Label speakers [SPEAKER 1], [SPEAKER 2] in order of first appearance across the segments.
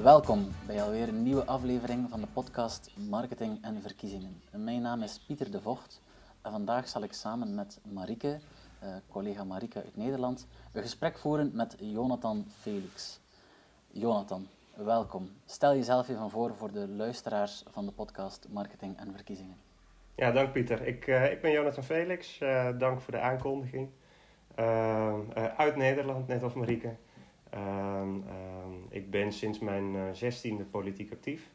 [SPEAKER 1] Welkom bij alweer een nieuwe aflevering van de podcast Marketing en Verkiezingen. Mijn naam is Pieter de Vocht en vandaag zal ik samen met Marike, uh, collega Marike uit Nederland, een gesprek voeren met Jonathan Felix. Jonathan, welkom. Stel jezelf even voor voor de luisteraars van de podcast Marketing en Verkiezingen.
[SPEAKER 2] Ja, dank Pieter. Ik, uh, ik ben Jonathan Felix. Uh, dank voor de aankondiging. uit Nederland, net als Marieke. Ehm, ehm, ik ben sinds mijn eh, zestiende politiek actief.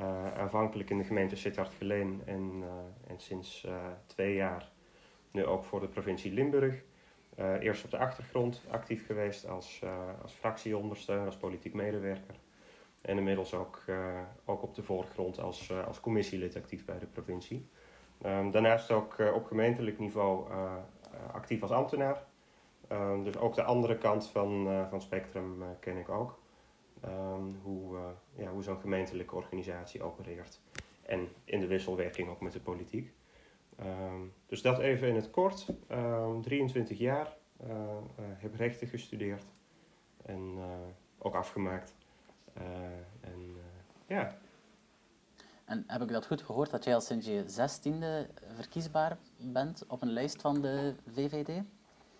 [SPEAKER 2] Uh, aanvankelijk in de gemeente Sittard-Geleen en, uh, en sinds twee jaar nu ook voor de provincie Limburg. eerst op de achtergrond actief geweest als, als fractieondersteuner, als politiek medewerker. En inmiddels ook, ook op de voorgrond als, als commissielid actief bij de provincie. Um, daarnaast ook op gemeentelijk niveau actief als ambtenaar. Ehm, dus ook de andere kant van, uh, van Spectrum uh, ken ik ook. Um, hoe, uh, ja, hoe zo'n gemeentelijke organisatie opereert. En in de wisselwerking ook met de politiek. Um, dus dat even in het kort. 23 jaar, heb rechten gestudeerd en ook afgemaakt. en ja.
[SPEAKER 1] En heb ik dat goed gehoord dat jij al sinds je zestiende verkiesbaar bent op een lijst van de VVD?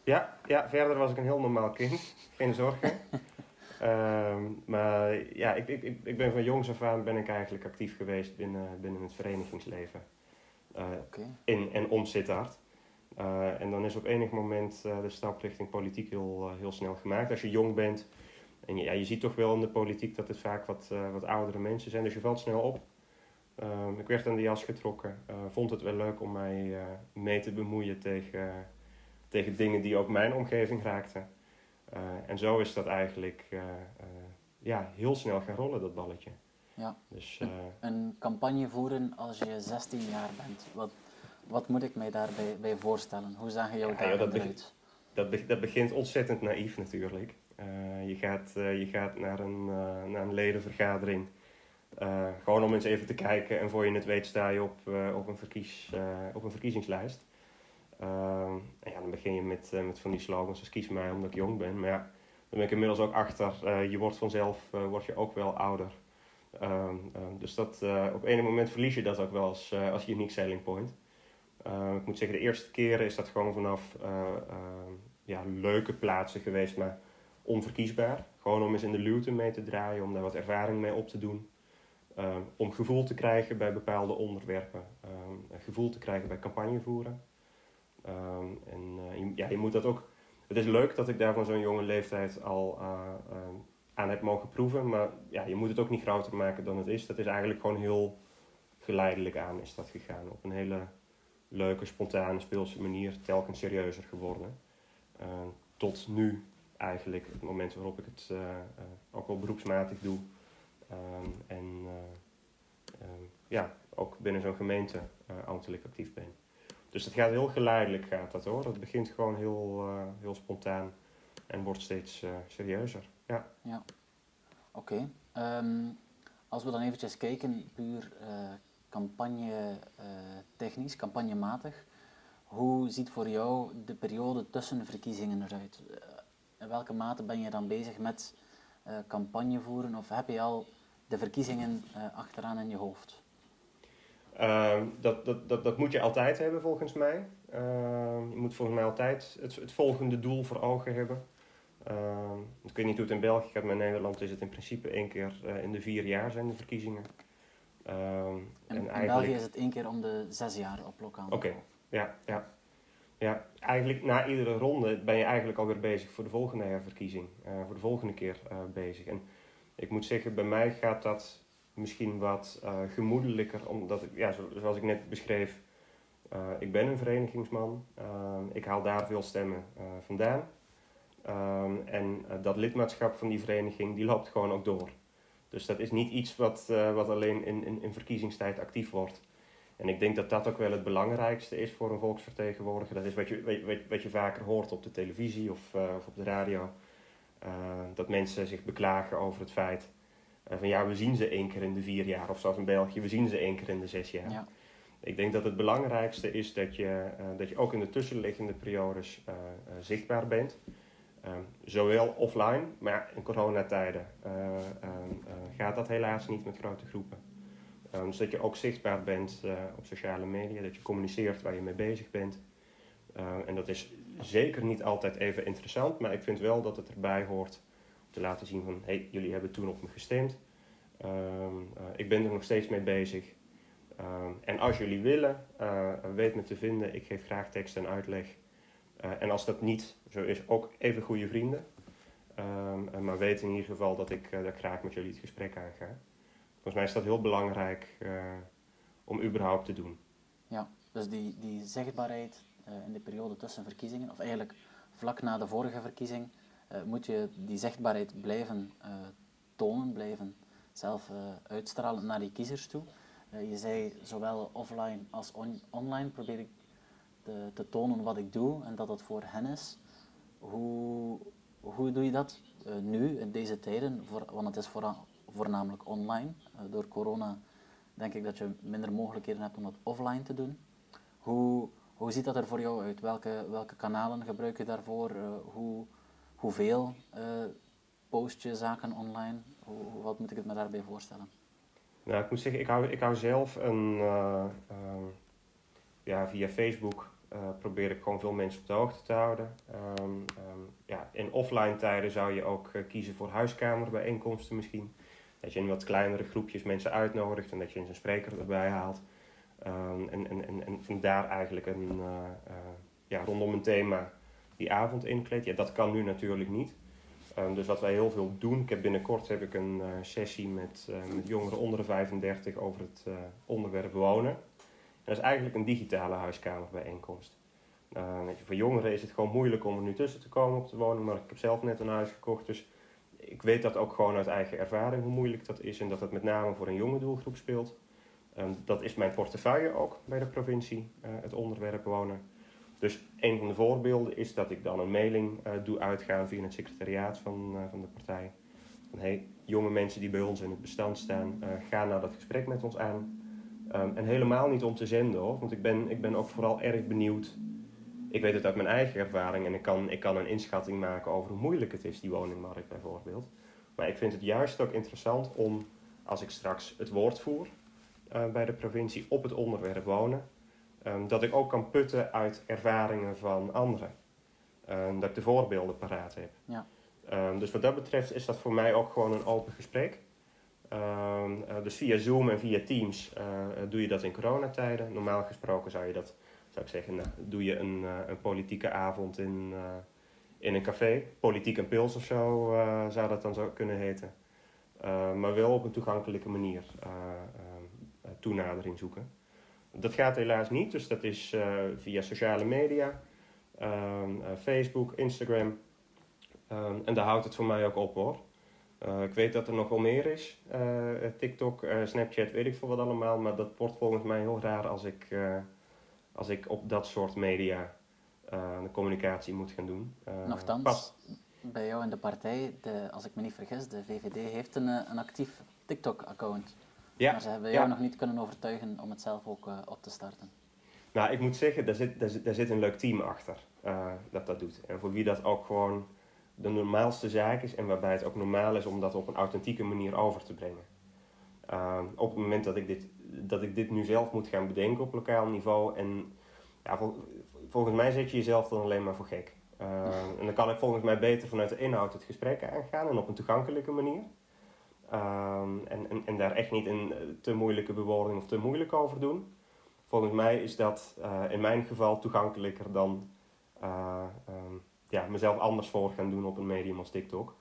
[SPEAKER 2] Ja, ja, verder was ik een heel normaal kind. Geen zorgen. uh, maar ja, ik, ik, ik ben van jongs af aan ben ik eigenlijk actief geweest binnen, binnen het verenigingsleven. Uh, In en om Sittard. Uh, en dan is op enig moment uh, de stap richting politiek heel, heel snel gemaakt. Als je jong bent en je, ja, je ziet toch wel in de politiek dat het vaak wat, wat oudere mensen zijn, dus je valt snel op. Ehm, ik werd aan de jas getrokken, vond het wel leuk om mij mee te bemoeien tegen tegen dingen die ook mijn omgeving raakten. Uh, en zo is dat eigenlijk uh, uh, ja, heel snel gaan rollen, dat balletje.
[SPEAKER 1] Ja. Dus, een, een, campagne voeren als je 16 jaar bent, wat, wat moet ik mij daarbij bij voorstellen? Hoe zagen jouw ja, dat eruit?
[SPEAKER 2] Dat, be dat begint ontzettend naïef natuurlijk. je, gaat, je gaat naar een, naar een ledenvergadering. gewoon om eens even te kijken en voor je het weet sta je op, op, een, verkies, op een verkiezingslijst. Uh, en ja, dan begin je met, uh, met van die slogans kies mij omdat ik jong ben. Maar ja, dan ben ik inmiddels ook achter. Uh, je wordt vanzelf uh, word je ook wel ouder. Ehm, ehm, dus dat, op een moment verlies je dat ook wel als, als unique selling point. ik moet zeggen, de eerste keren is dat gewoon vanaf ja, leuke plaatsen geweest, maar onverkiesbaar. Gewoon om eens in de luwte mee te draaien, om daar wat ervaring mee op te doen. om gevoel te krijgen bij bepaalde onderwerpen. gevoel te krijgen bij campagne Ehm, en je, ja, je moet dat ook. Het is leuk dat ik daar van zo'n jonge leeftijd al uh, aan heb mogen proeven, maar ja, je moet het ook niet groter maken dan het is. Dat is eigenlijk gewoon heel geleidelijk aan is dat gegaan. Op een hele leuke, spontane, speelse manier, telkens serieuzer geworden. Uh, tot nu eigenlijk, het moment waarop ik het ook wel beroepsmatig doe. Um, en ja, ook binnen zo'n gemeente ambtelijk actief ben. Dus het gaat heel geleidelijk, gaat dat hoor. Het begint gewoon heel, uh, heel spontaan en wordt steeds uh, serieuzer. Ja.
[SPEAKER 1] ja. Oké. Ehm, als we dan eventjes kijken, puur uh, campagne technisch, campagnematig. Hoe ziet voor jou de periode tussen verkiezingen eruit? in welke mate ben je dan bezig met campagne voeren of heb je al de verkiezingen achteraan in je hoofd?
[SPEAKER 2] Ehm, dat, dat, dat, dat moet je altijd hebben volgens mij. Ehm, je moet volgens mij altijd het, het volgende doel voor ogen hebben. Uh, ik weet niet hoe het in België gaat, maar in Nederland is het in principe één keer uh, in de vier jaar zijn de verkiezingen.
[SPEAKER 1] en, en in eigenlijk... België is het één keer om de zes jaar op lokaal
[SPEAKER 2] Oké, ja, ja. Ja, eigenlijk na iedere ronde ben je eigenlijk alweer bezig voor de volgende herverkiezing. Uh, voor de volgende keer uh, bezig. En ik moet zeggen, bij mij gaat dat misschien wat uh, gemoedelijker, omdat ik, ja, zoals ik net beschreef, uh, ik ben een verenigingsman. Uh, ik haal daar veel stemmen vandaan. Um, en dat lidmaatschap van die vereniging, die loopt gewoon ook door. Dus dat is niet iets wat, wat alleen in, in, in verkiezingstijd actief wordt. En ik denk dat dat ook wel het belangrijkste is voor een volksvertegenwoordiger. Dat is wat je, wat, wat je vaker hoort op de televisie of, of op de radio. dat mensen zich beklagen over het feit uh, van ja, we zien ze één keer in de vier jaar, of zoals in België, we zien ze één keer in de zes jaar. Ja. Ik denk dat het belangrijkste is dat je, uh, dat je ook in de tussenliggende periodes uh, zichtbaar bent. Ehm, zowel offline, maar in coronatijden gaat dat helaas niet met grote groepen. Um, dus dat je ook zichtbaar bent op sociale media, dat je communiceert waar je mee bezig bent. en dat is zeker niet altijd even interessant, maar ik vind wel dat het erbij hoort te laten zien van, hey, jullie hebben toen op me gestemd. Ehm, ik ben er nog steeds mee bezig. Ehm, en als jullie willen, uh, weet me te vinden. Ik geef graag tekst en uitleg. Uh, en als dat niet zo is, ook even goede vrienden. Um, maar weet in ieder geval dat ik, dat graag met jullie het gesprek aanga. Volgens mij is dat heel belangrijk om überhaupt te doen.
[SPEAKER 1] Ja, dus die, die zichtbaarheid in de periode tussen verkiezingen, of eigenlijk vlak na de vorige verkiezing, moet je die zichtbaarheid blijven tonen, blijven zelf uitstralen naar die kiezers toe. Eh, je zei zowel offline als online probeer ik te, te, tonen wat ik doe en dat dat voor hen is. Hoe, hoe doe je dat nu, in deze tijden? Voor, want het is voornamelijk online. Door corona denk ik dat je minder mogelijkheden hebt om dat offline te doen. Hoe, hoe ziet dat er voor jou uit? Welke, welke kanalen gebruik je daarvoor? hoe, hoeveel post je zaken online? Hoe, wat moet ik het me daarbij voorstellen?
[SPEAKER 2] Nou, ik moet zeggen, ik hou, ik hou zelf een, uh, ja, via Facebook uh, probeer ik gewoon veel mensen op de hoogte te houden. Um, um, ja, in offline tijden zou je ook kiezen voor huiskamerbijeenkomsten misschien. Dat je in wat kleinere groepjes mensen uitnodigt en dat je eens een spreker erbij haalt. En, en, en, en daar eigenlijk een, ja, rondom een thema die avond inkleedt. Ja, dat kan nu natuurlijk niet. Um, dus wat wij heel veel doen, ik heb binnenkort heb ik een uh, sessie met, uh, met jongeren onder de 35 over het uh, onderwerp wonen. En dat is eigenlijk een digitale huiskamerbijeenkomst. Weet voor jongeren is het gewoon moeilijk om er nu tussen te komen op de woning, maar ik heb zelf net een huis gekocht, dus ik weet dat ook gewoon uit eigen ervaring hoe moeilijk dat is en dat het met name voor een jonge doelgroep speelt. Um, dat is mijn portefeuille ook bij de provincie, het onderwerp wonen. Dus een van de voorbeelden is dat ik dan een mailing uh, doe uitgaan via het secretariaat van, uh, van de partij. Van hey, jonge mensen die bij ons in het bestand staan, uh, ga nou dat gesprek met ons aan. Um, en helemaal niet om te zenden hoor, want ik ben, ik ben ook vooral erg benieuwd. Ik weet het uit mijn eigen ervaring en ik kan, ik kan een inschatting maken over hoe moeilijk het is, die woningmarkt bijvoorbeeld. Maar ik vind het juist ook interessant om, als ik straks het woord voer bij de provincie op het onderwerp wonen, Um, dat ik ook kan putten uit ervaringen van anderen. Um, dat ik de voorbeelden paraat heb. Ja. Um, dus wat dat betreft is dat voor mij ook gewoon een open gesprek. Uh, dus via Zoom en via Teams uh, doe je dat in coronatijden. Normaal gesproken zou je dat, zou ik zeggen, nou, doe je een, uh, een politieke avond in, in een café. Politiek en pils of zo zou dat dan zo kunnen heten. maar wel op een toegankelijke manier toenadering zoeken. Dat gaat helaas niet, dus dat is uh, via sociale media, um, uh, Facebook, Instagram. Um, en daar houdt het voor mij ook op hoor. Uh, ik weet dat er nog wel meer is. TikTok, Snapchat, weet ik veel wat allemaal. Maar dat wordt volgens mij heel raar als ik, als ik op dat soort media de communicatie moet gaan doen.
[SPEAKER 1] Nochtans, pas. bij jou in de partij, de, als ik me niet vergis, de VVD heeft een, een actief TikTok-account. Ja. Maar ze hebben jou nog niet kunnen overtuigen om het zelf ook uh, op te starten.
[SPEAKER 2] Nou, ik moet zeggen, daar zit, daar zit, daar zit een leuk team achter uh, dat dat doet. En voor wie dat ook gewoon de normaalste zaak is en waarbij het ook normaal is om dat op een authentieke manier over te brengen. Uh, op het moment dat ik, dit, dat ik dit nu zelf moet gaan bedenken op lokaal niveau en ja, vol, volgens mij zet je jezelf dan alleen maar voor gek. en dan kan ik volgens mij beter vanuit de inhoud het gesprek aangaan en op een toegankelijke manier. Um, en, en, en, daar echt niet een eh, te moeilijke bewoording of te moeilijk over doen. Volgens mij is dat uh, in mijn geval toegankelijker dan uh, um, ja, mezelf anders voor gaan doen op een medium als TikTok.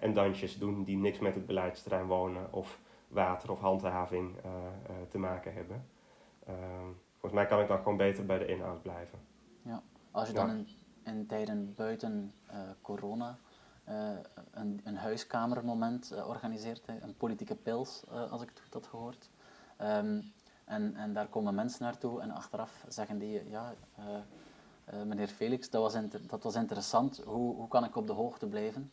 [SPEAKER 2] en dansjes doen die niks met het beleidsterrein wonen of water of handhaving te maken hebben. Ehm, volgens mij kan ik dan gewoon beter bij de inhoud blijven.
[SPEAKER 1] Ja, als je dan in, in tijden buiten corona eh, een, een huiskamermoment uh, organiseert, een politieke pils, uh, als ik het goed had gehoord. Um, en, en daar komen mensen naartoe en achteraf zeggen die, ja, meneer Felix, dat was, dat was interessant, hoe, hoe kan ik op de hoogte blijven?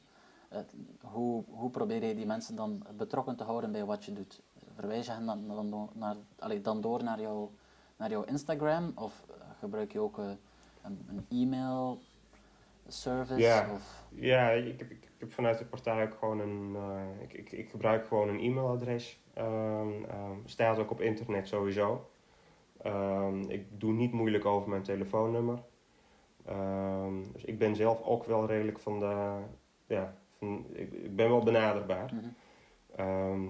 [SPEAKER 1] hoe, hoe probeer je die mensen dan betrokken te houden bij wat je doet? Verwijs je hen dan, naar, allez, dan door naar, jou, naar jouw Instagram of gebruik je ook een e-mail service?
[SPEAKER 2] Ja.
[SPEAKER 1] Of?
[SPEAKER 2] Ja, ik heb, ik heb vanuit de partij ook gewoon een. eh, ik, ik, ik gebruik gewoon een e-mailadres. Ehm, staat ook op internet sowieso. Ehm, ik doe niet moeilijk over mijn telefoonnummer. Dus ik ben zelf ook wel redelijk van de. Ja, van, ik, ik ben wel benaderbaar.
[SPEAKER 1] Mhm.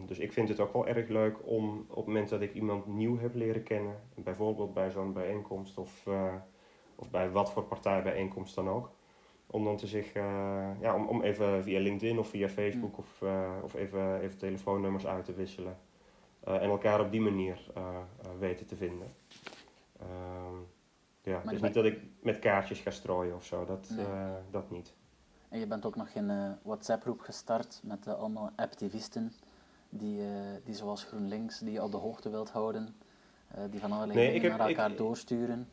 [SPEAKER 2] Dus ik vind het ook wel erg leuk om op het moment dat ik iemand nieuw heb leren kennen, bijvoorbeeld bij zo'n bijeenkomst of, eh, of bij wat voor partijbijeenkomst dan ook, om dan te zeggen, eh, ja, om, om even via LinkedIn of via Facebook of, eh, of even, even telefoonnummers uit te wisselen eh, en elkaar op die manier weten te vinden. Ehm, ja,
[SPEAKER 1] Maar
[SPEAKER 2] dus niet dat ik met kaartjes ga strooien of zo, dat,
[SPEAKER 1] Nee.
[SPEAKER 2] dat niet.
[SPEAKER 1] En je bent ook nog een eh, WhatsApp-groep gestart met allemaal activisten die, die zoals GroenLinks, die je op de hoogte wilt houden, die van allerlei
[SPEAKER 2] Nee,
[SPEAKER 1] dingen naar elkaar
[SPEAKER 2] ik-
[SPEAKER 1] doorsturen.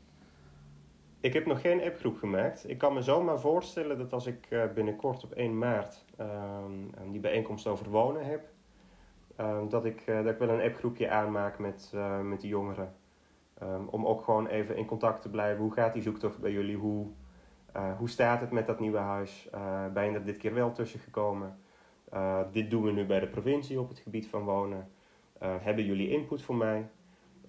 [SPEAKER 2] Ik heb nog geen appgroep gemaakt. Ik kan me zomaar voorstellen dat als ik eh, binnenkort op 1 maart ehm, die bijeenkomst over wonen heb, ehm, dat, ik, eh, dat ik wel een appgroepje aanmaak met, eh, met de jongeren. Ehm, om ook gewoon even in contact te blijven. Hoe gaat die zoektocht bij jullie? Hoe, hoe staat het met dat nieuwe huis? Eh, ben je er dit keer wel tussen gekomen? Dit doen we nu bij de provincie op het gebied van wonen. Hebben jullie input voor mij?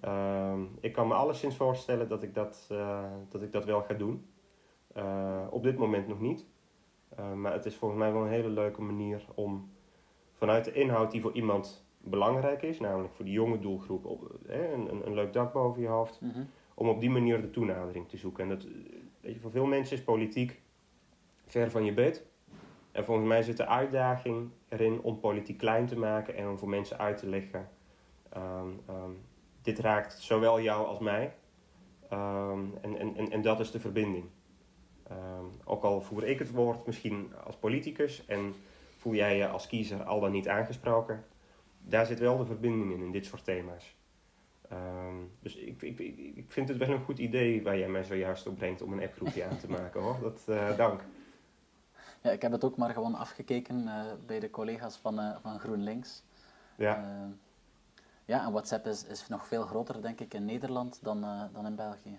[SPEAKER 2] Ehm, ik kan me alleszins voorstellen dat ik dat, eh, dat, ik dat wel ga doen. Eh, op dit moment nog niet. Eh, maar het is volgens mij wel een hele leuke manier om vanuit de inhoud die voor iemand belangrijk is, namelijk voor die jonge doelgroep, op, een, een, een leuk dak boven je hoofd,
[SPEAKER 1] Mhm.
[SPEAKER 2] om op die manier de toenadering te zoeken. En dat, weet je, voor veel mensen is politiek ver van je bed. En volgens mij zit de uitdaging erin om politiek klein te maken en om voor mensen uit te leggen. ehm, ehm, dit raakt zowel jou als mij. Ehm, en, en, en, dat is de verbinding. Ehm, ook al voer ik het woord misschien als politicus en voel jij je als kiezer al dan niet aangesproken, daar zit wel de verbinding in, in dit soort thema's. Ehm, dus ik, ik, ik, ik vind het wel een goed idee waar jij mij zojuist op brengt om een appgroepje aan te maken hoor. Dat, eh, dank.
[SPEAKER 1] Ja, ik heb het ook maar gewoon afgekeken eh, bij de collega's van, eh, van GroenLinks.
[SPEAKER 2] Ja.
[SPEAKER 1] Ja, en WhatsApp is, is nog veel groter, denk ik, in Nederland dan, eh, dan in België.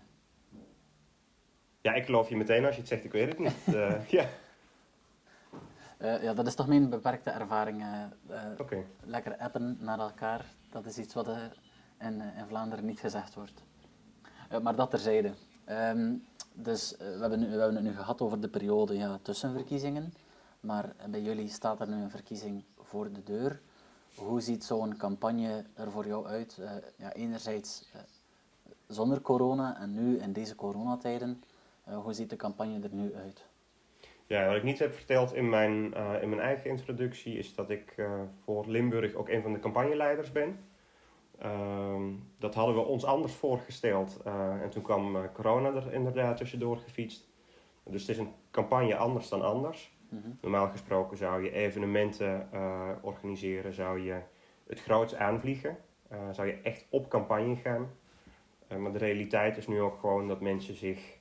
[SPEAKER 2] ja, ik geloof je meteen als je het zegt, ik weet het niet. Eh, ja,
[SPEAKER 1] Eh, ja, dat is toch mijn beperkte ervaring.
[SPEAKER 2] oké.
[SPEAKER 1] lekker appen naar elkaar, dat is iets wat in, in Vlaanderen niet gezegd wordt. Maar dat terzijde. Ehm, dus we, hebben nu, we hebben het nu gehad over de periode ja, tussen verkiezingen. Maar bij jullie staat er nu een verkiezing voor de deur. Hoe ziet zo'n campagne er voor jou uit? Eh, ja, enerzijds eh, zonder corona en nu in deze coronatijden. eh, hoe ziet de campagne er nu uit?
[SPEAKER 2] Ja, wat ik niet heb verteld in mijn, in mijn eigen introductie is dat ik voor Limburg ook een van de campagneleiders ben. Ehm, dat hadden we ons anders voorgesteld en toen kwam corona er inderdaad tussendoor gefietst. Dus het is een campagne anders dan anders.
[SPEAKER 1] Mhm.
[SPEAKER 2] Normaal gesproken zou je evenementen eh, organiseren, zou je het groots aanvliegen, eh, zou je echt op campagne gaan. Eh, maar de realiteit is nu ook gewoon dat mensen zich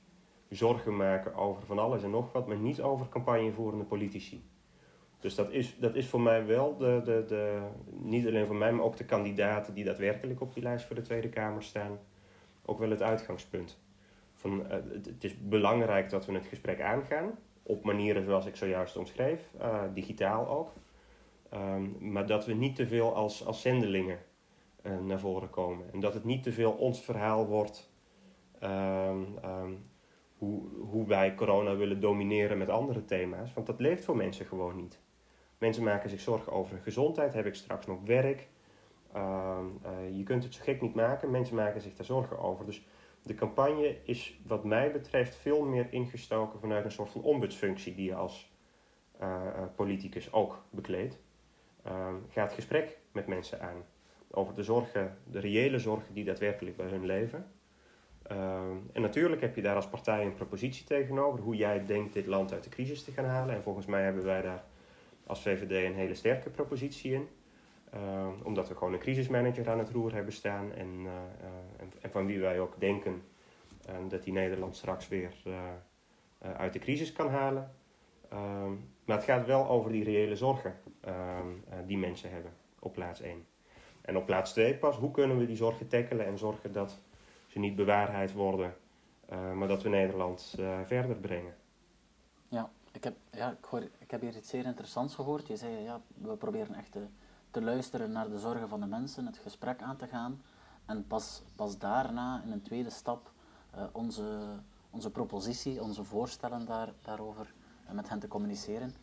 [SPEAKER 2] zorgen maken over van alles en nog wat, maar niet over campagnevoerende politici. Dus dat is, dat is voor mij wel de, de, de, niet alleen voor mij, maar ook de kandidaten die daadwerkelijk op die lijst voor de Tweede Kamer staan, ook wel het uitgangspunt. Van, het, het is belangrijk dat we het gesprek aangaan, op manieren zoals ik zojuist omschreef, eh, digitaal ook. Ehm, maar dat we niet te veel als, als zendelingen eh, naar voren komen. En dat het niet te veel ons verhaal wordt ehm, ehm, hoe, hoe wij corona willen domineren met andere thema's. Want dat leeft voor mensen gewoon niet. Mensen maken zich zorgen over hun gezondheid. Heb ik straks nog werk? Eh, je kunt het zo gek niet maken. Mensen maken zich daar zorgen over. Dus de campagne is wat mij betreft veel meer ingestoken vanuit een soort van ombudsfunctie die je als eh, eh, politicus ook bekleedt. Ehm, ga het gesprek met mensen aan over de zorgen, de reële zorgen die daadwerkelijk bij hun leven. Ehm, en natuurlijk heb je daar als partij een propositie tegenover hoe jij denkt dit land uit de crisis te gaan halen. En volgens mij hebben wij daar als VVD een hele sterke propositie in. Ehm, omdat we gewoon een crisismanager aan het roer hebben staan en, eh, eh, en, van wie wij ook denken eh, dat die Nederland straks weer eh, eh, uit de crisis kan halen. Ehm, maar het gaat wel over die reële zorgen ehm, eh, die mensen hebben op plaats 1. En op plaats 2 pas, hoe kunnen we die zorgen tackelen en zorgen dat ze niet bewaarheid worden, eh, maar dat we Nederland eh, verder brengen.
[SPEAKER 1] Ja, ik heb, ja, ik, hoor, ik heb hier iets zeer interessants gehoord. Je zei, ja, we proberen echt te luisteren naar de zorgen van de mensen, het gesprek aan te gaan. En pas, pas daarna, in een tweede stap, uh, onze, onze propositie, onze voorstellen daar, daarover uh, met hen te communiceren.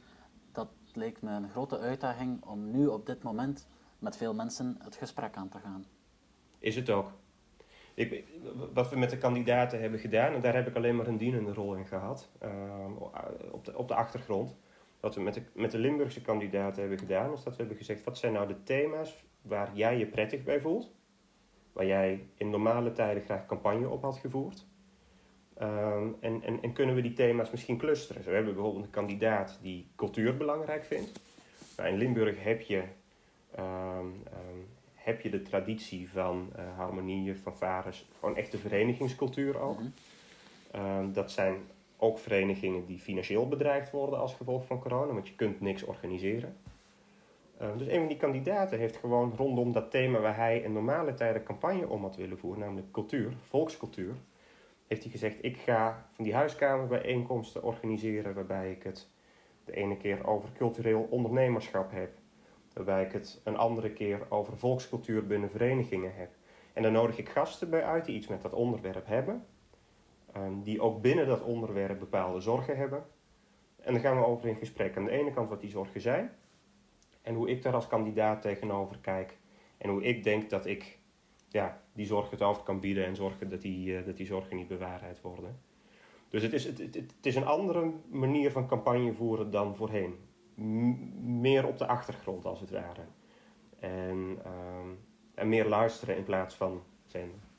[SPEAKER 1] Dat leek me een grote uitdaging om nu op dit moment met veel mensen het gesprek aan te gaan.
[SPEAKER 2] Is het ook. Ik, wat we met de kandidaten hebben gedaan, en daar heb ik alleen maar een dienende rol in gehad, uh, op, de, op de achtergrond. Wat we met de, met de Limburgse kandidaten hebben gedaan, is dat we hebben gezegd: wat zijn nou de thema's waar jij je prettig bij voelt? Waar jij in normale tijden graag campagne op had gevoerd? Um, en, en, en, kunnen we die thema's misschien clusteren? Zo hebben we bijvoorbeeld een kandidaat die cultuur belangrijk vindt. Nou, in Limburg heb je um, um, heb je de traditie van uh, harmonieën, fanfares, gewoon echte verenigingscultuur ook. Mm dat zijn ook verenigingen die financieel bedreigd worden als gevolg van corona, want je kunt niks organiseren. Uh, dus een van die kandidaten heeft gewoon rondom dat thema waar hij in normale tijden campagne om had willen voeren, namelijk cultuur, volkscultuur, heeft hij gezegd: Ik ga van die huiskamerbijeenkomsten organiseren waarbij ik het de ene keer over cultureel ondernemerschap heb, waarbij ik het een andere keer over volkscultuur binnen verenigingen heb. En dan nodig ik gasten bij uit die iets met dat onderwerp hebben, um, die ook binnen dat onderwerp bepaalde zorgen hebben. En dan gaan we over in gesprek. Aan de ene kant wat die zorgen zijn en hoe ik daar als kandidaat tegenover kijk en hoe ik denk dat ik ja, die zorg het hoofd kan bieden en zorgen dat die, uh, dat die zorgen niet bewaarheid worden. Dus het is, het, het, het is een andere manier van campagne voeren dan voorheen meer op de achtergrond als het ware. En, uh, en meer luisteren in plaats van zenden.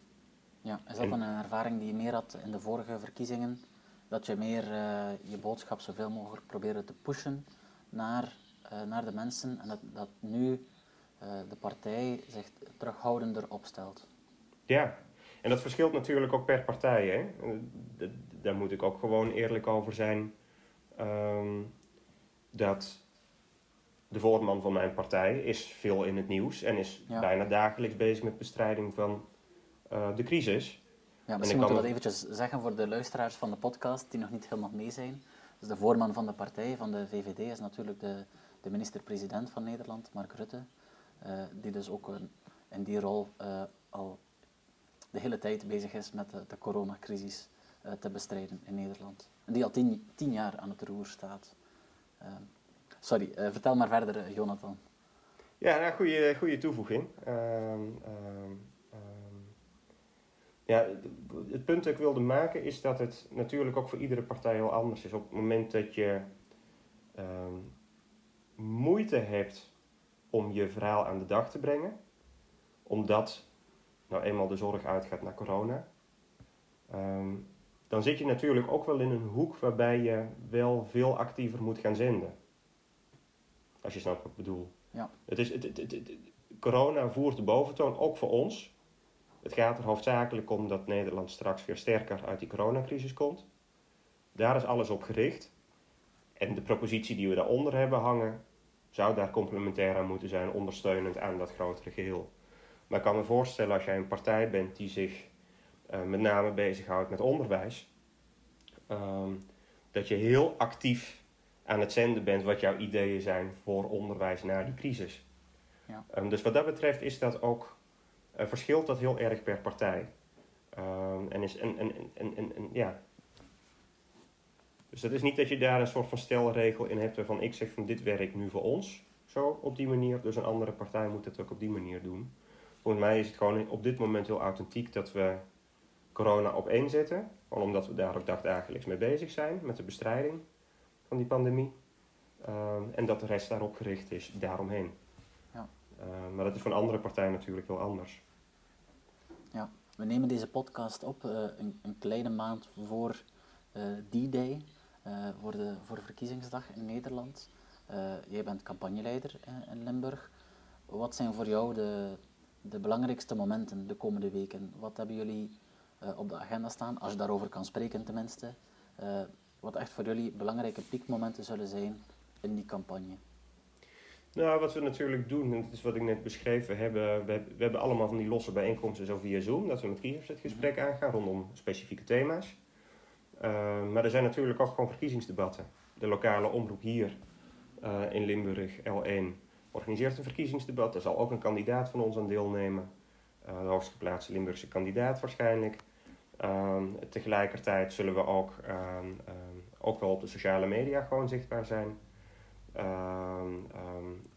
[SPEAKER 1] Ja, is dat een ervaring die je meer had in de vorige verkiezingen? Dat je meer uh, je boodschap zoveel mogelijk probeerde te pushen naar, uh, naar de mensen en dat, dat nu uh, de partij zich terughoudender opstelt?
[SPEAKER 2] Ja, en dat verschilt natuurlijk ook per partij. Hè? Daar moet ik ook gewoon eerlijk over zijn. Um, dat de voorman van mijn partij is veel in het nieuws en is bijna dagelijks bezig met bestrijding van de crisis.
[SPEAKER 1] Ja, misschien moeten we dat eventjes zeggen voor de luisteraars van de podcast die nog niet helemaal mee zijn. Dus de voorman van de partij, van de VVD, is natuurlijk de, de minister-president van Nederland, Mark Rutte. Uh, die dus ook een, in die rol uh, al de hele tijd bezig is met de, de coronacrisis te bestrijden in Nederland. En die al tien, tien jaar aan het roer staat. Ehm, sorry, eh, vertel maar verder, eh, Jonathan.
[SPEAKER 2] Ja, nou, goede, goede toevoeging. Ehm, ehm, ja, het punt dat ik wilde maken is dat het natuurlijk ook voor iedere partij heel anders is. Op het moment dat je moeite hebt om je verhaal aan de dag te brengen, omdat nou eenmaal de zorg uitgaat naar corona, dan zit je natuurlijk ook wel in een hoek waarbij je wel veel actiever moet gaan zenden. Als je snapt wat ik bedoel. Ja. Het is, het, het, het, corona voert de boventoon, ook voor ons. Het gaat er hoofdzakelijk om dat Nederland straks weer sterker uit die coronacrisis komt. Daar is alles op gericht. En de propositie die we daaronder hebben hangen, zou daar complementair aan moeten zijn, ondersteunend aan dat grotere geheel. Maar ik kan me voorstellen als jij een partij bent die zich uh, met name bezighoudt met onderwijs, um, dat je heel actief aan het zenden bent wat jouw ideeën zijn voor onderwijs na die crisis. Ja. Um, dus wat dat betreft is dat ook, verschilt dat heel erg per partij. Um, en is, en, en, en, en, ja. Dus dat is niet dat je daar een soort van stelregel in hebt waarvan ik zeg van dit werkt nu voor ons, zo op die manier. Dus een andere partij moet het ook op die manier doen. Volgens mij is het gewoon op dit moment heel authentiek dat we corona op één zetten. Omdat we daar ook dagdagelijks mee bezig zijn met de bestrijding van die pandemie. Uh, en dat de rest daarop gericht is, daaromheen. Uh, maar dat is voor andere partijen natuurlijk heel anders.
[SPEAKER 1] Ja, we nemen deze podcast op uh, een, een, kleine maand voor D-Day, voor, de, voor verkiezingsdag in Nederland. jij bent campagneleider in Limburg. Wat zijn voor jou de, de belangrijkste momenten de komende weken? Wat hebben jullie op de agenda staan, als je daarover kan spreken tenminste? wat echt voor jullie belangrijke piekmomenten zullen zijn in die campagne?
[SPEAKER 2] Nou, wat we natuurlijk doen, en dat is wat ik net beschreven heb, we, we hebben allemaal van die losse bijeenkomsten zo via Zoom, dat we met kiezers het gesprek aangaan rondom specifieke thema's. Uh, maar er zijn natuurlijk ook gewoon verkiezingsdebatten. de lokale omroep hier in Limburg, L1, organiseert een verkiezingsdebat. Daar zal ook een kandidaat van ons aan deelnemen. de hoogst geplaatste Limburgse kandidaat waarschijnlijk. Ehm, tegelijkertijd zullen we ook, ehm, ehm, ook wel op de sociale media gewoon zichtbaar zijn.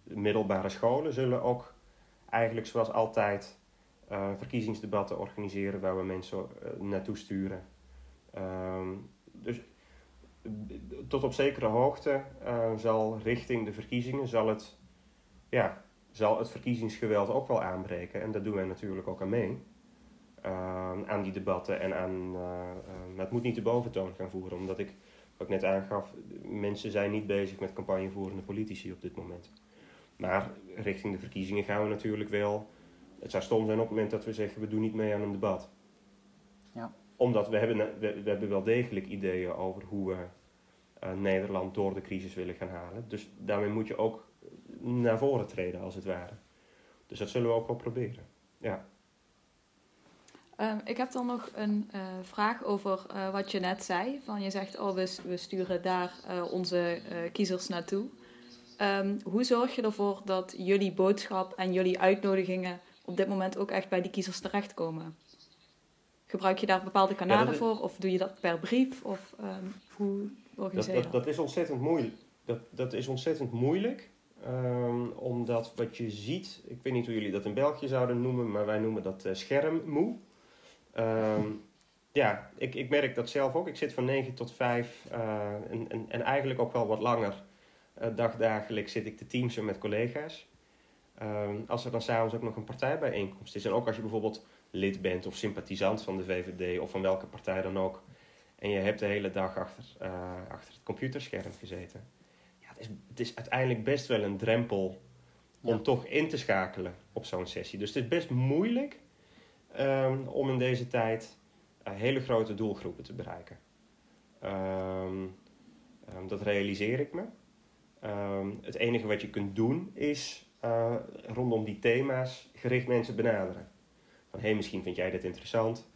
[SPEAKER 2] Middelbare scholen zullen ook eigenlijk zoals altijd uh, verkiezingsdebatten organiseren waar we mensen uh, naartoe sturen. dus tot op zekere hoogte uh, zal richting de verkiezingen zal het, ja, zal het verkiezingsgeweld ook wel aanbreken. En daar doen wij natuurlijk ook aan mee. Ehm, aan die debatten en aan. Het moet niet de boventoon gaan voeren, omdat ik, wat ik net aangaf, mensen zijn niet bezig met campagnevoerende politici op dit moment. Maar richting de verkiezingen gaan we natuurlijk wel. Het zou stom zijn op het moment dat we zeggen we doen niet mee aan een debat. Ja. Omdat we hebben, we, we hebben wel degelijk ideeën over hoe we uh, Nederland door de crisis willen gaan halen. Dus daarmee moet je ook naar voren treden, als het ware. Dus dat zullen we ook wel proberen. Ja.
[SPEAKER 3] Um, ik heb dan nog een uh, vraag over uh, wat je net zei. Van je zegt, oh, we, we sturen daar uh, onze kiezers naartoe. Um, hoe zorg je ervoor dat jullie boodschap en jullie uitnodigingen op dit moment ook echt bij die kiezers terechtkomen? Gebruik je daar bepaalde kanalen ja, voor? Of doe je dat per brief? Of um, hoe organiseer
[SPEAKER 2] je dat? Dat, dat is ontzettend moeilijk. Dat, dat is ontzettend moeilijk. omdat wat je ziet, ik weet niet hoe jullie dat in België zouden noemen, maar wij noemen dat schermmoe. Um, ja, ik, ik merk dat zelf ook. Ik zit van 9 tot 5 uh, eh, en, en, en, eigenlijk ook wel wat langer uh, dagdagelijks zit ik te teamsen met collega's. Um, als er dan s'avonds ook nog een partijbijeenkomst is. En ook als je bijvoorbeeld lid bent of sympathisant van de VVD of van welke partij dan ook. En je hebt de hele dag achter, uh, achter het computerscherm gezeten. Ja, het, is, het is uiteindelijk best wel een drempel om ja. toch in te schakelen op zo'n sessie. Dus het is best moeilijk um, om in deze tijd uh, hele grote doelgroepen te bereiken. Um, um, dat realiseer ik me. het enige wat je kunt doen is uh, rondom die thema's gericht mensen benaderen. Van hé, hey, misschien vind jij dit interessant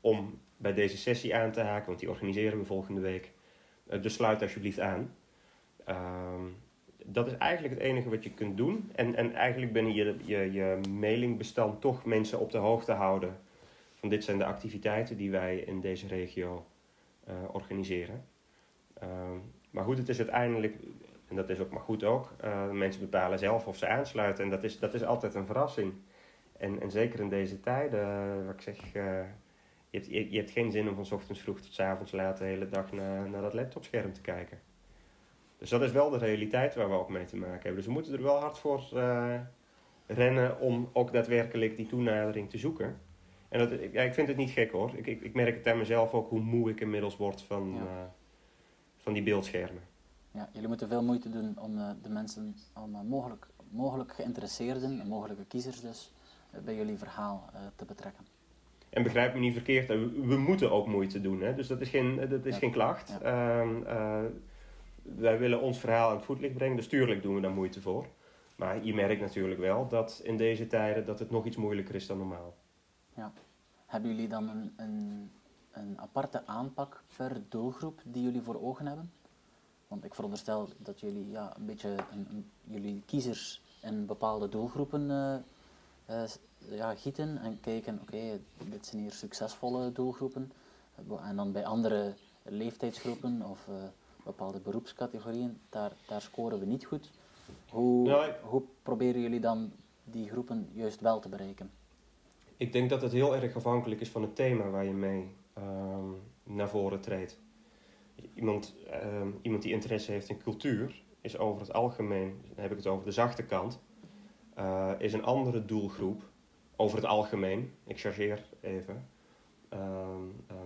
[SPEAKER 2] om bij deze sessie aan te haken, want die organiseren we volgende week. Uh, dus sluit alsjeblieft aan dat is eigenlijk het enige wat je kunt doen. En, en eigenlijk binnen je, je, je mailingbestand toch mensen op de hoogte houden. Van dit zijn de activiteiten die wij in deze regio uh, organiseren. Uh, maar goed, het is uiteindelijk, en dat is ook maar goed ook, uh, mensen bepalen zelf of ze aansluiten. En dat is, dat is altijd een verrassing. En, en zeker in deze tijden, wat ik zeg, je hebt, je, hebt geen zin om van ochtends vroeg tot avonds laat de hele dag naar, naar dat laptopscherm te kijken. Dus dat is wel de realiteit waar we ook mee te maken hebben. Dus we moeten er wel hard voor uh, rennen om ook daadwerkelijk die toenadering te zoeken. En dat, ja, ik vind het niet gek hoor. Ik, ik, ik merk het aan mezelf ook hoe moe ik inmiddels word van, ja. uh, van die beeldschermen.
[SPEAKER 1] Ja, jullie moeten veel moeite doen om uh, de mensen, om mogelijk, mogelijk geïnteresseerden, mogelijke kiezers dus, bij jullie verhaal te betrekken.
[SPEAKER 2] En begrijp me niet verkeerd, we, we, moeten ook moeite doen. Hè? Dus dat is geen, dat is ja. geen klacht. Wij willen ons verhaal aan het voetlicht brengen, dus tuurlijk doen we daar moeite voor. Maar je merkt natuurlijk wel dat in deze tijden dat het nog iets moeilijker is dan normaal.
[SPEAKER 1] Ja. Hebben jullie dan een, een, een aparte aanpak per doelgroep die jullie voor ogen hebben? Want ik veronderstel dat jullie ja, een beetje jullie kiezers in bepaalde doelgroepen uh, uh, ja, gieten en kijken, oké, dit zijn hier succesvolle doelgroepen. En dan bij andere leeftijdsgroepen of uh, bepaalde beroepscategorieën, daar, daar scoren we niet goed. Hoe, hoe proberen jullie dan die groepen juist wel te bereiken?
[SPEAKER 2] Ik denk dat het heel erg afhankelijk is van het thema waar je mee um, naar voren treedt. Iemand, um, iemand die interesse heeft in cultuur is over het algemeen, dan heb ik het over de zachte kant, uh, is een andere doelgroep over het algemeen. Ik chargeer even Ehm, ehm,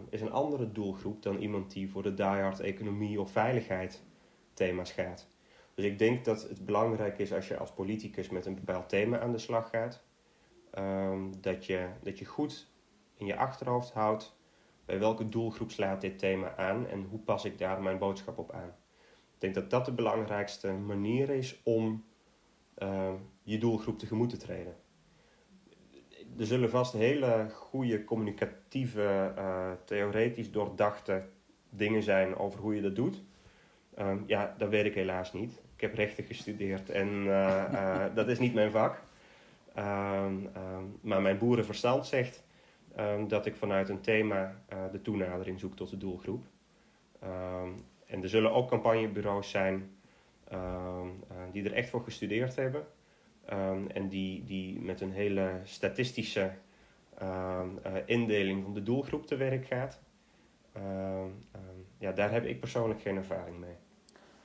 [SPEAKER 2] is een andere doelgroep dan iemand die voor de diehard economie of veiligheid thema's gaat. Dus ik denk dat het belangrijk is als je als politicus met een bepaald thema aan de slag gaat, ehm, dat, je, dat je goed in je achterhoofd houdt bij welke doelgroep slaat dit thema aan en hoe pas ik daar mijn boodschap op aan. Ik denk dat dat de belangrijkste manier is om je doelgroep tegemoet te treden er zullen vast hele goede communicatieve, uh, theoretisch doordachte dingen zijn over hoe je dat doet. Ehm, ja, dat weet ik helaas niet. Ik heb rechten gestudeerd en dat is niet mijn vak. Ehm, ehm, maar mijn boerenverstand zegt dat ik vanuit een thema de toenadering zoek tot de doelgroep. en er zullen ook campagnebureaus zijn die er echt voor gestudeerd hebben. En die, die met een hele statistische uh, indeling van de doelgroep te werk gaat. Ehm, ehm, ja, daar heb ik persoonlijk geen ervaring mee.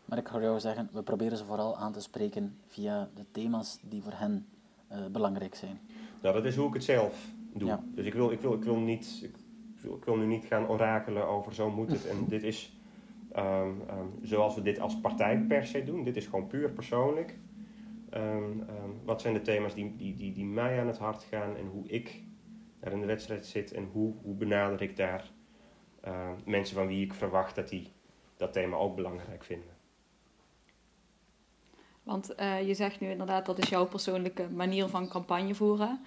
[SPEAKER 1] Maar ik hoor jou zeggen, we proberen ze vooral aan te spreken via de thema's die voor hen uh, belangrijk zijn.
[SPEAKER 2] Nou, dat is hoe ik het zelf doe. Dus ik wil, ik, wil, ik, wil niet, ik, wil, ik wil nu niet gaan orakelen over zo moet het. En dit is um, zoals we dit als partij per se doen. Dit is gewoon puur persoonlijk. Wat zijn de thema's die, die, die, die mij aan het hart gaan en hoe ik daar in de wedstrijd zit en hoe, hoe benader ik daar uh, mensen van wie ik verwacht dat die dat thema ook belangrijk vinden.
[SPEAKER 3] Want uh, je zegt nu inderdaad dat is jouw persoonlijke manier van campagne voeren.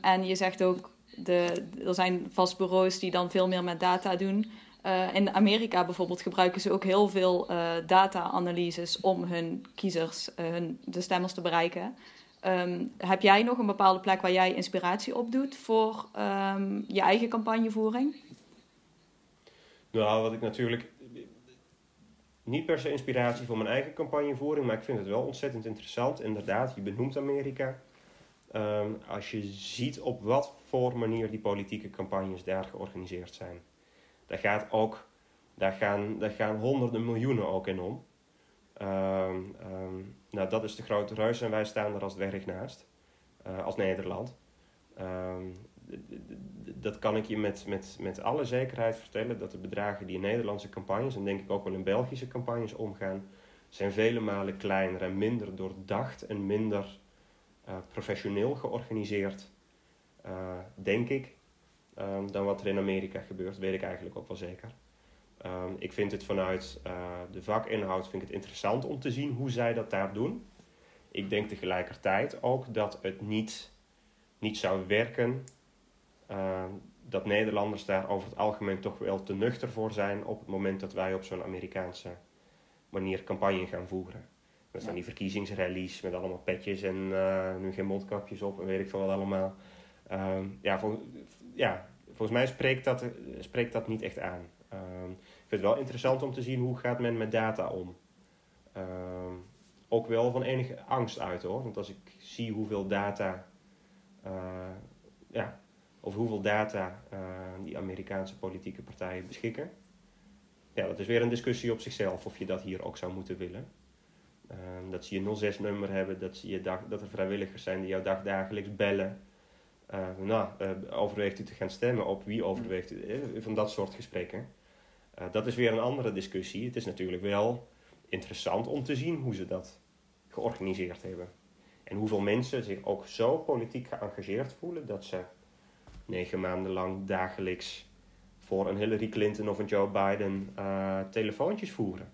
[SPEAKER 3] En je zegt ook, de, er zijn vast bureaus die dan veel meer met data doen. Uh, in Amerika bijvoorbeeld gebruiken ze ook heel veel data-analyses om hun kiezers, hun, de stemmers te bereiken. Um, heb jij nog een bepaalde plek waar jij inspiratie op doet voor um, je eigen campagnevoering?
[SPEAKER 2] Nou, wat ik natuurlijk. Niet per se inspiratie voor mijn eigen campagnevoering, maar ik vind het wel ontzettend interessant. Inderdaad, je benoemt Amerika. Um, als je ziet op wat voor manier die politieke campagnes daar georganiseerd zijn. Daar, gaat ook, daar, gaan, daar gaan honderden miljoenen ook in om. Um, um, nou, dat is de grote reus en wij staan er als dwerg naast, uh, als Nederland. Um, dat kan ik je met, met, met alle zekerheid vertellen, dat de bedragen die in Nederlandse campagnes, en denk ik ook wel in Belgische campagnes omgaan, zijn vele malen kleiner en minder doordacht en minder uh, professioneel georganiseerd, uh, denk ik, dan wat er in Amerika gebeurt, weet ik eigenlijk ook wel zeker. Um, ik vind het vanuit uh, de vakinhoud vind ik het interessant om te zien hoe zij dat daar doen. Ik denk tegelijkertijd ook dat het niet, niet zou werken uh, dat Nederlanders daar over het algemeen toch wel te nuchter voor zijn op het moment dat wij op zo'n Amerikaanse manier campagne gaan voeren. Met van die verkiezingsrallies met allemaal petjes en uh, nu geen mondkapjes op en weet ik veel wat allemaal. Ja, vol, ja, volgens mij spreekt dat, spreekt dat niet echt aan. Ehm, ik vind het wel interessant om te zien hoe gaat men met data om. Uh, ook wel van enige angst uit hoor. Want als ik zie hoeveel data, uh, ja, of hoeveel data uh, die Amerikaanse politieke partijen beschikken. Ja, dat is weer een discussie op zichzelf of je dat hier ook zou moeten willen. Uh, dat ze je 06-nummer hebben, dat, ze je dag, dat er vrijwilligers zijn die jou dagdagelijks bellen. Uh, nou, overweegt u te gaan stemmen op wie overweegt u? Van dat soort gesprekken. Dat is weer een andere discussie. Het is natuurlijk wel interessant om te zien hoe ze dat georganiseerd hebben. En hoeveel mensen zich ook zo politiek geëngageerd voelen dat ze negen maanden lang dagelijks voor een Hillary Clinton of een Joe Biden telefoontjes voeren.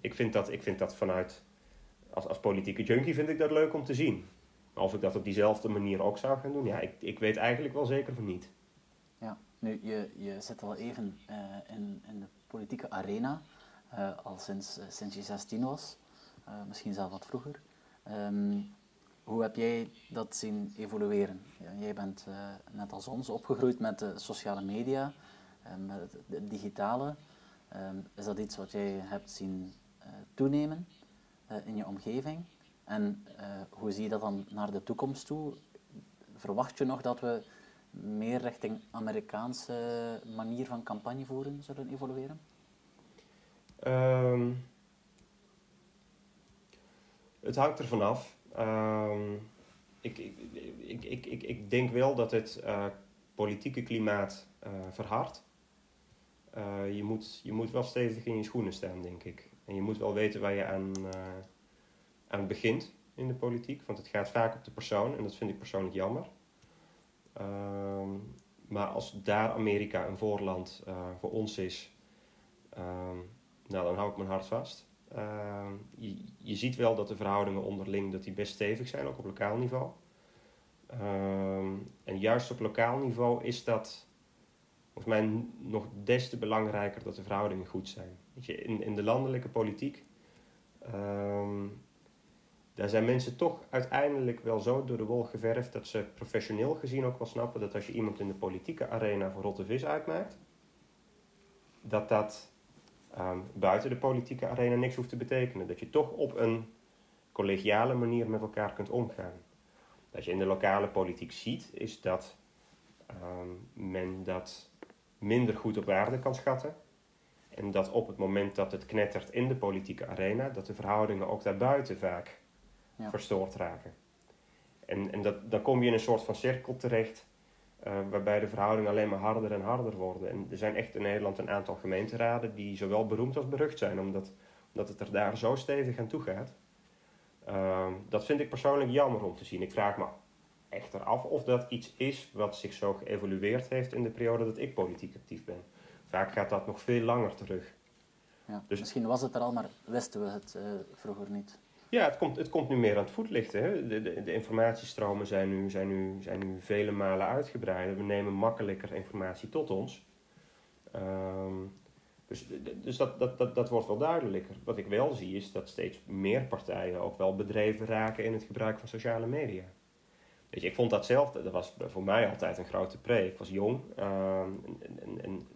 [SPEAKER 2] Ik, vind dat, ik vind dat vanuit, als, als politieke junkie vind ik dat leuk om te zien. Of ik dat op diezelfde manier ook zou gaan doen, ja, ik, ik weet eigenlijk wel zeker van niet.
[SPEAKER 1] Nu, je, je zit al even uh, in, in de politieke arena, uh, al sinds, uh, sinds je 16 was, misschien zelf wat vroeger. Um, hoe heb jij dat zien evolueren? Ja, jij bent net als ons opgegroeid met de sociale media, met het digitale. Um, is dat iets wat jij hebt zien toenemen in je omgeving? En hoe zie je dat dan naar de toekomst toe? Verwacht je nog dat we meer richting Amerikaanse manier van campagne voeren zullen evolueren?
[SPEAKER 2] Um, het hangt er vanaf. Um, ik, ik, ik, ik, ik, denk wel dat het uh, politieke klimaat uh, verhardt. Uh, je, moet, je moet wel stevig in je schoenen staan, denk ik. En je moet wel weten waar je aan, aan begint in de politiek. Want het gaat vaak op de persoon en dat vind ik persoonlijk jammer. Ehm, maar als daar Amerika een voorland uh, voor ons is, um, nou, dan hou ik mijn hart vast. Uh, je, ziet wel dat de verhoudingen onderling dat die best stevig zijn, ook op lokaal niveau. en juist op lokaal niveau is dat volgens mij nog des te belangrijker dat de verhoudingen goed zijn. Je, in, de landelijke politiek, ehm, daar zijn mensen toch uiteindelijk wel zo door de wol geverfd dat ze professioneel gezien ook wel snappen dat als je iemand in de politieke arena voor rotte vis uitmaakt, dat dat um, buiten de politieke arena niks hoeft te betekenen. Dat je toch op een collegiale manier met elkaar kunt omgaan. Wat je in de lokale politiek ziet, is dat um, men dat minder goed op waarde kan schatten. En dat op het moment dat het knettert in de politieke arena, dat de verhoudingen ook daarbuiten vaak ja. verstoord raken. En, en dat, dan kom je in een soort van cirkel terecht, uh, waarbij de verhoudingen alleen maar harder en harder worden. En er zijn echt in Nederland een aantal gemeenteraden die zowel beroemd als berucht zijn, omdat, omdat het er daar zo stevig aan toe gaat. Uh, dat vind ik persoonlijk jammer om te zien. Ik vraag me echter af of dat iets is wat zich zo geëvolueerd heeft in de periode dat ik politiek actief ben. Vaak gaat dat nog veel langer terug.
[SPEAKER 1] Ja, dus, misschien was het er al, maar wisten we het uh, vroeger niet.
[SPEAKER 2] Ja, het komt, het komt nu meer aan het voetlicht. Hè? De, de, de, informatiestromen zijn nu, zijn, nu, zijn nu vele malen uitgebreider. We nemen makkelijker informatie tot ons. Um, dus dus dat, dat, dat, dat wordt wel duidelijker. Wat ik wel zie is dat steeds meer partijen ook wel bedreven raken in het gebruik van sociale media. Weet je, ik vond dat zelf, dat was voor mij altijd een grote pre. Ik was jong ehm, en, en, en,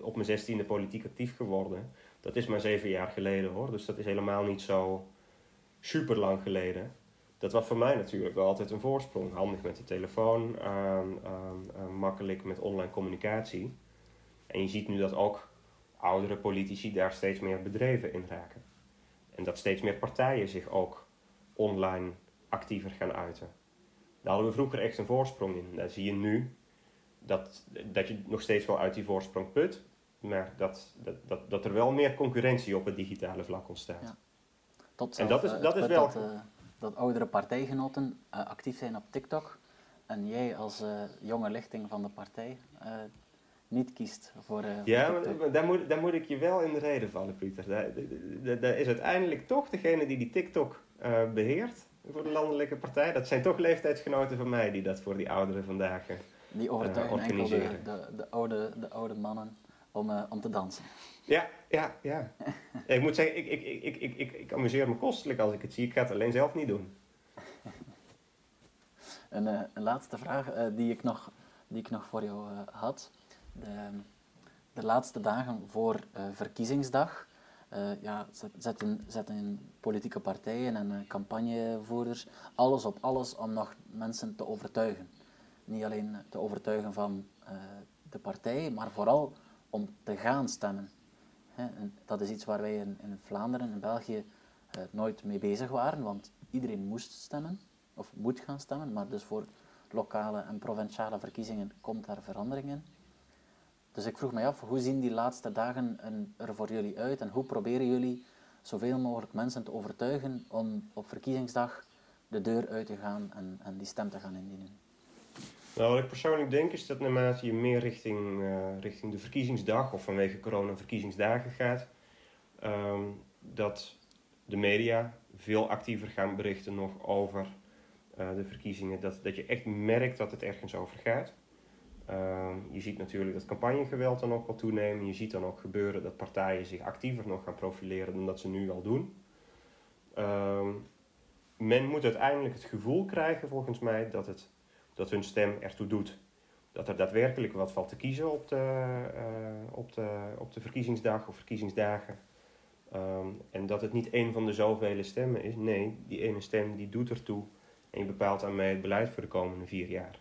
[SPEAKER 2] op mijn zestiende politiek actief geworden. Dat is maar zeven jaar geleden hoor, dus dat is helemaal niet zo super lang geleden. Dat was voor mij natuurlijk wel altijd een voorsprong. Handig met de telefoon, ehm, ehm, makkelijk met online communicatie. En je ziet nu dat ook oudere politici daar steeds meer bedreven in raken. En dat steeds meer partijen zich ook online actiever gaan uiten. Daar hadden we vroeger echt een voorsprong in. Daar zie je nu dat, dat je nog steeds wel uit die voorsprong put, maar dat, dat, dat, dat er wel meer concurrentie op het digitale vlak ontstaat. Ja.
[SPEAKER 1] Tot en dat is, dat is wel. Dat, uh, dat oudere partijgenoten uh, actief zijn op TikTok en jij als uh, jonge lichting van de partij niet kiest voor.
[SPEAKER 2] ja, maar daar moet, daar moet ik je wel in de reden vallen, Pieter. Daar, is uiteindelijk toch degene die die TikTok beheert voor de landelijke partij. Dat zijn toch leeftijdsgenoten van mij die dat voor die ouderen vandaag uh,
[SPEAKER 1] Die overtuigen uh, enkel de, de, de, oude, de oude mannen om, uh, om te dansen.
[SPEAKER 2] Ja, ja, ja. ik moet zeggen, ik, ik, ik, ik, ik, ik amuseer me kostelijk als ik het zie. Ik ga het alleen zelf niet doen.
[SPEAKER 1] een, een laatste vraag die, ik nog, die ik nog voor jou had. De, de laatste dagen voor verkiezingsdag ja, zetten, zetten politieke partijen en campagnevoerders alles op alles om nog mensen te overtuigen. Niet alleen te overtuigen van de partij, maar vooral om te gaan stemmen. Dat is iets waar wij in, Vlaanderen en België nooit mee bezig waren, want iedereen moest stemmen, of moet gaan stemmen, maar dus voor lokale en provinciale verkiezingen komt daar verandering in. Dus ik vroeg mij af, hoe zien die laatste dagen er voor jullie uit en hoe proberen jullie zoveel mogelijk mensen te overtuigen om op verkiezingsdag de deur uit te gaan en, en die stem te gaan indienen?
[SPEAKER 2] Nou, wat ik persoonlijk denk is dat naarmate je meer richting, uh, richting de verkiezingsdag of vanwege corona verkiezingsdagen gaat, um, dat de media veel actiever gaan berichten nog over uh, de verkiezingen. Dat, dat je echt merkt dat het ergens over gaat. Ehm, je ziet natuurlijk dat campagnegeweld dan ook wel toenemen. Je ziet dan ook gebeuren dat partijen zich actiever nog gaan profileren dan dat ze nu al doen. Ehm, men moet uiteindelijk het gevoel krijgen, volgens mij, dat, het, dat hun stem ertoe doet. Dat er daadwerkelijk wat valt te kiezen op de, uh, op de, op de verkiezingsdag of verkiezingsdagen. Um, en dat het niet één van de zoveel stemmen is. Nee, die ene stem die doet ertoe en je bepaalt aan mij het beleid voor de komende vier jaar.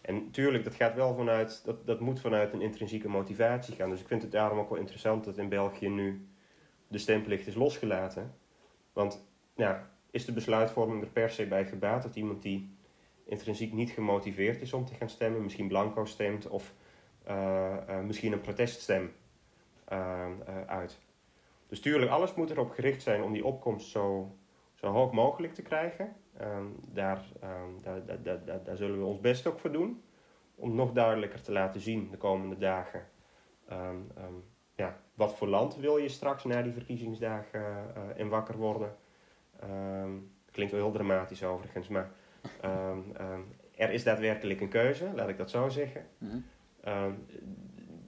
[SPEAKER 2] En natuurlijk, dat gaat wel vanuit, dat, dat moet vanuit een intrinsieke motivatie gaan. Dus ik vind het daarom ook wel interessant dat in België nu de stemplicht is losgelaten. Want ja, is de besluitvorming er per se bij gebaat dat iemand die intrinsiek niet gemotiveerd is om te gaan stemmen, misschien blanco stemt of uh, uh, misschien een proteststem uh, uit. Dus tuurlijk, alles moet erop gericht zijn om die opkomst zo, zo hoog mogelijk te krijgen. Daar, um, daar, daar, zullen we ons best ook voor doen. Om nog duidelijker te laten zien de komende dagen. Um, ja, wat voor land wil je straks na die verkiezingsdagen in wakker worden? klinkt wel heel dramatisch overigens, maar er is daadwerkelijk een keuze, laat ik dat zo zeggen. Mm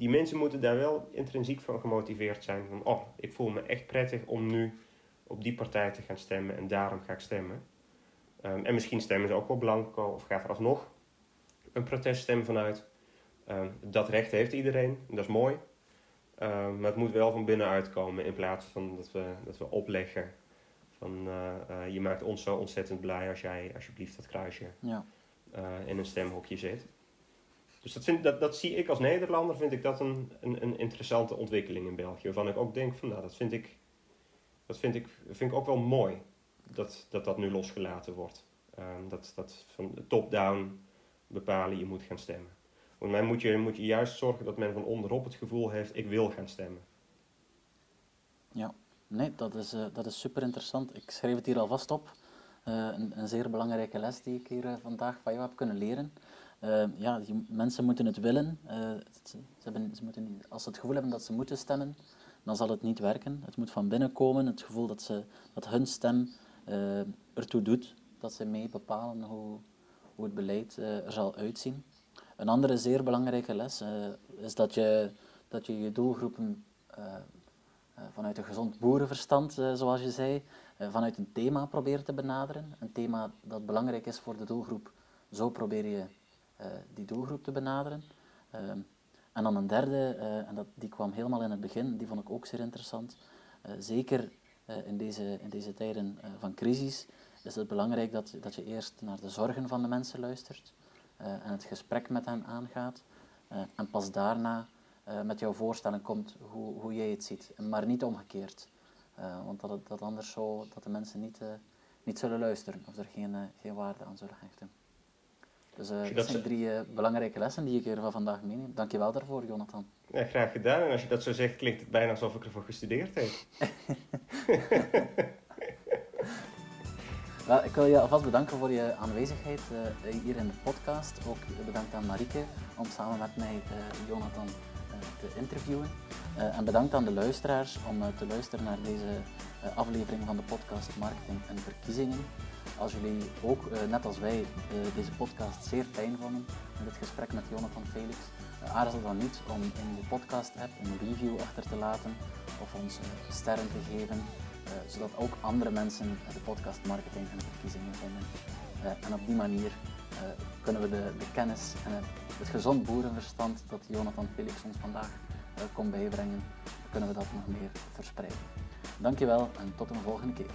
[SPEAKER 2] die mensen moeten daar wel intrinsiek van gemotiveerd zijn. Van, oh, ik voel me echt prettig om nu op die partij te gaan stemmen en daarom ga ik stemmen. Ehm, en misschien stemmen ze ook wel blanco of gaat er alsnog een proteststem vanuit. Ehm, dat recht heeft iedereen, dat is mooi. Ehm, maar het moet wel van binnenuit komen in plaats van dat we, dat we opleggen van uh, uh, je maakt ons zo ontzettend blij als jij alsjeblieft dat kruisje
[SPEAKER 1] Ja.
[SPEAKER 2] uh, in een stemhokje zet. Dus dat, vind, dat, dat zie ik als Nederlander, vind ik dat een, een, een interessante ontwikkeling in België. Waarvan ik ook denk van nou, dat vind ik, dat vind ik, vind ik ook wel mooi dat dat, dat nu losgelaten wordt. Ehm, dat, dat van top-down bepalen je moet gaan stemmen. Want mij moet je, moet je juist zorgen dat men van onderop het gevoel heeft, ik wil gaan stemmen.
[SPEAKER 1] Ja, nee, dat is, uh, dat is super interessant. Ik schreef het hier alvast op. Uh, een, een, zeer belangrijke les die ik hier uh, vandaag van jou heb kunnen leren. ja, mensen moeten het willen. ze hebben, ze moeten, als ze het gevoel hebben dat ze moeten stemmen, dan zal het niet werken. Het moet van binnen komen, het gevoel dat, ze, dat hun stem ertoe doet, dat ze mee bepalen hoe, hoe het beleid er zal uitzien. Een andere zeer belangrijke les is dat je, dat je je doelgroepen vanuit een gezond boerenverstand, zoals je zei, vanuit een thema proberen te benaderen. Een thema dat belangrijk is voor de doelgroep. Zo probeer je die doelgroep te benaderen. en dan een derde, en dat, die kwam helemaal in het begin, die vond ik ook zeer interessant. zeker in, deze, in deze tijden van crisis is het belangrijk dat, dat je eerst naar de zorgen van de mensen luistert en het gesprek met hen aangaat. en pas daarna uh, met jouw voorstellen komt hoe, hoe jij het ziet. Maar niet omgekeerd. Uh, want dat, dat anders zo dat de mensen niet, uh, niet zullen luisteren of er geen, geen waarde aan zullen hechten. Dus dat, dat zijn drie belangrijke lessen die ik hier van vandaag meeneem. Dank je wel daarvoor, Jonathan.
[SPEAKER 2] Ja, graag gedaan. En als je dat zo zegt, klinkt het bijna alsof ik ervoor gestudeerd heb.
[SPEAKER 1] Wel, ik wil je alvast bedanken voor je aanwezigheid hier in de podcast. Ook bedankt aan Marieke om samen met mij Jonathan te interviewen. Uh, en bedankt aan de luisteraars om uh, te luisteren naar deze uh, aflevering van de podcast Marketing en Verkiezingen. Als jullie ook, net als wij, deze podcast zeer fijn vonden, in dit gesprek met Jonathan Felix, aarzel dan niet om in de podcast-app een review achter te laten of ons sterren te geven, zodat ook andere mensen de podcast Marketing en Verkiezingen vinden. en op die manier kunnen we de, de, kennis en het, gezond boerenverstand dat Jonathan Felix ons vandaag uh, kon bijbrengen, kunnen we dat nog meer verspreiden. Dankjewel en tot een volgende keer.